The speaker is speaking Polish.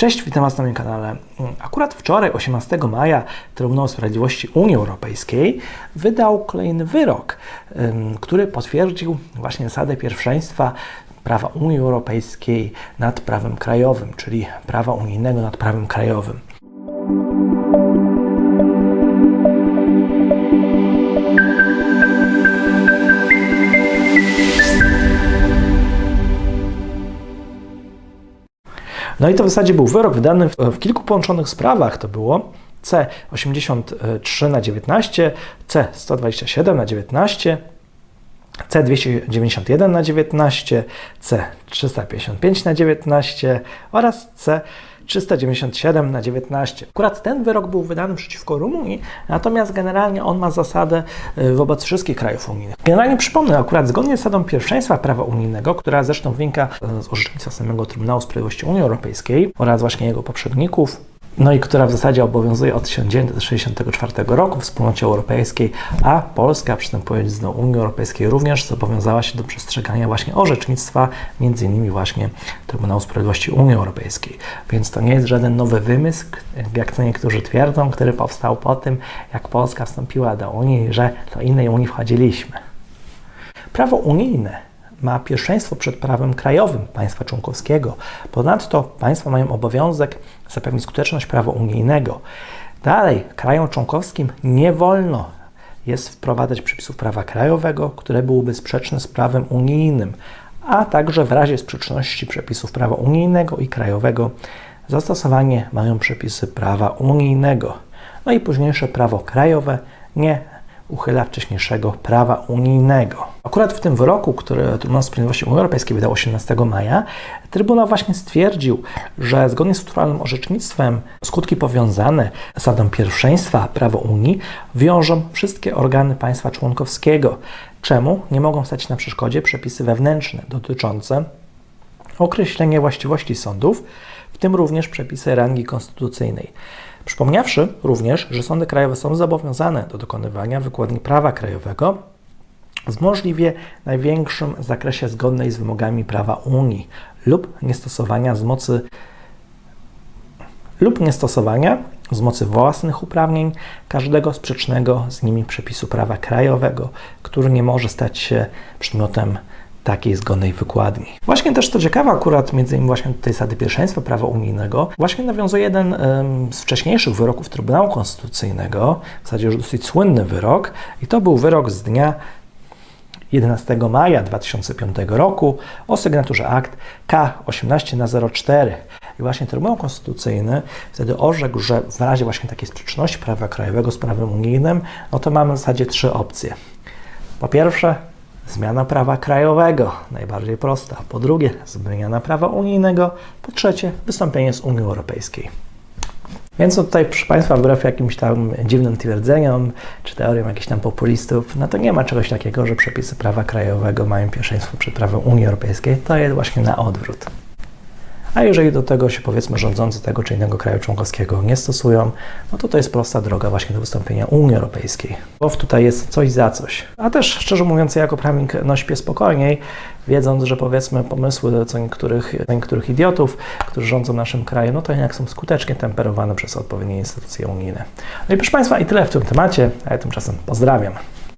Cześć, witam Was na moim kanale. Akurat wczoraj, 18 maja, Trybunał Sprawiedliwości Unii Europejskiej wydał kolejny wyrok, który potwierdził właśnie zasadę pierwszeństwa prawa Unii Europejskiej nad prawem krajowym, czyli prawa unijnego nad prawem krajowym. No i to w zasadzie był wyrok wydany w, w kilku połączonych sprawach. To było C83 na 19, C127 na 19, C291 na 19, C355 na 19 oraz C397 na 19. Akurat ten wyrok był wydany przeciwko Rumunii, natomiast generalnie on ma zasadę y, wobec wszystkich krajów unijnych. Generalnie przypomnę, akurat zgodnie z zasadą pierwszeństwa prawa unijnego, która zresztą wynika y, z orzecznictwa samego Trybunału Sprawiedliwości Unii Europejskiej oraz właśnie jego poprzedników, no i która w zasadzie obowiązuje od 1964 roku w wspólnocie europejskiej, a Polska przystępując do Unii Europejskiej również zobowiązała się do przestrzegania właśnie orzecznictwa, między innymi właśnie Trybunału Sprawiedliwości Unii Europejskiej. Więc to nie jest żaden nowy wymysł, jak to niektórzy twierdzą, który powstał po tym, jak Polska wstąpiła do Unii, że do innej Unii wchodziliśmy. Prawo unijne ma pierwszeństwo przed prawem krajowym państwa członkowskiego. Ponadto państwa mają obowiązek zapewnić skuteczność prawa unijnego. Dalej, krajom członkowskim nie wolno jest wprowadzać przepisów prawa krajowego, które byłyby sprzeczne z prawem unijnym, a także w razie sprzeczności przepisów prawa unijnego i krajowego zastosowanie mają przepisy prawa unijnego. No i późniejsze prawo krajowe nie uchyla wcześniejszego prawa unijnego. Akurat w tym wyroku, który Trybunał Sprawiedliwości Unii Europejskiej wydał 18 maja, Trybunał właśnie stwierdził, że zgodnie z strukturalnym orzecznictwem skutki powiązane z zasadą pierwszeństwa prawa Unii wiążą wszystkie organy państwa członkowskiego, czemu nie mogą stać na przeszkodzie przepisy wewnętrzne dotyczące określenia właściwości sądów, w tym również przepisy rangi konstytucyjnej. Przypomniawszy również, że sądy krajowe są zobowiązane do dokonywania wykładni prawa krajowego w możliwie największym zakresie zgodnej z wymogami prawa Unii lub niestosowania z mocy lub niestosowania z mocy własnych uprawnień każdego sprzecznego z nimi przepisu prawa krajowego, który nie może stać się przedmiotem takiej zgodnej wykładni. Właśnie też to ciekawe akurat między innymi właśnie tej zasady pierwszeństwa prawa unijnego właśnie nawiązuje jeden z wcześniejszych wyroków Trybunału Konstytucyjnego, w zasadzie już dosyć słynny wyrok i to był wyrok z dnia 11 maja 2005 roku o sygnaturze akt K18 na 04. I właśnie Trybunał Konstytucyjny wtedy orzekł, że w razie właśnie takiej sprzeczności prawa krajowego z prawem unijnym, no to mamy w zasadzie trzy opcje. Po pierwsze, Zmiana prawa krajowego, najbardziej prosta. Po drugie, zmiana prawa unijnego. Po trzecie, wystąpienie z Unii Europejskiej. Więc tutaj, proszę Państwa, wbrew jakimś tam dziwnym twierdzeniom czy teoriom jakichś tam populistów, no to nie ma czegoś takiego, że przepisy prawa krajowego mają pierwszeństwo przed prawem Unii Europejskiej. To jest właśnie na odwrót. A jeżeli do tego się powiedzmy rządzący tego czy innego kraju członkowskiego nie stosują, no to to jest prosta droga właśnie do wystąpienia Unii Europejskiej. Bo tutaj jest coś za coś. A też szczerze mówiąc, ja jako prawnik no śpię spokojniej, wiedząc, że powiedzmy pomysły co niektórych, co niektórych idiotów, którzy rządzą naszym krajem, no to jednak są skutecznie temperowane przez odpowiednie instytucje unijne. No i proszę Państwa, i tyle w tym temacie, a ja tymczasem pozdrawiam.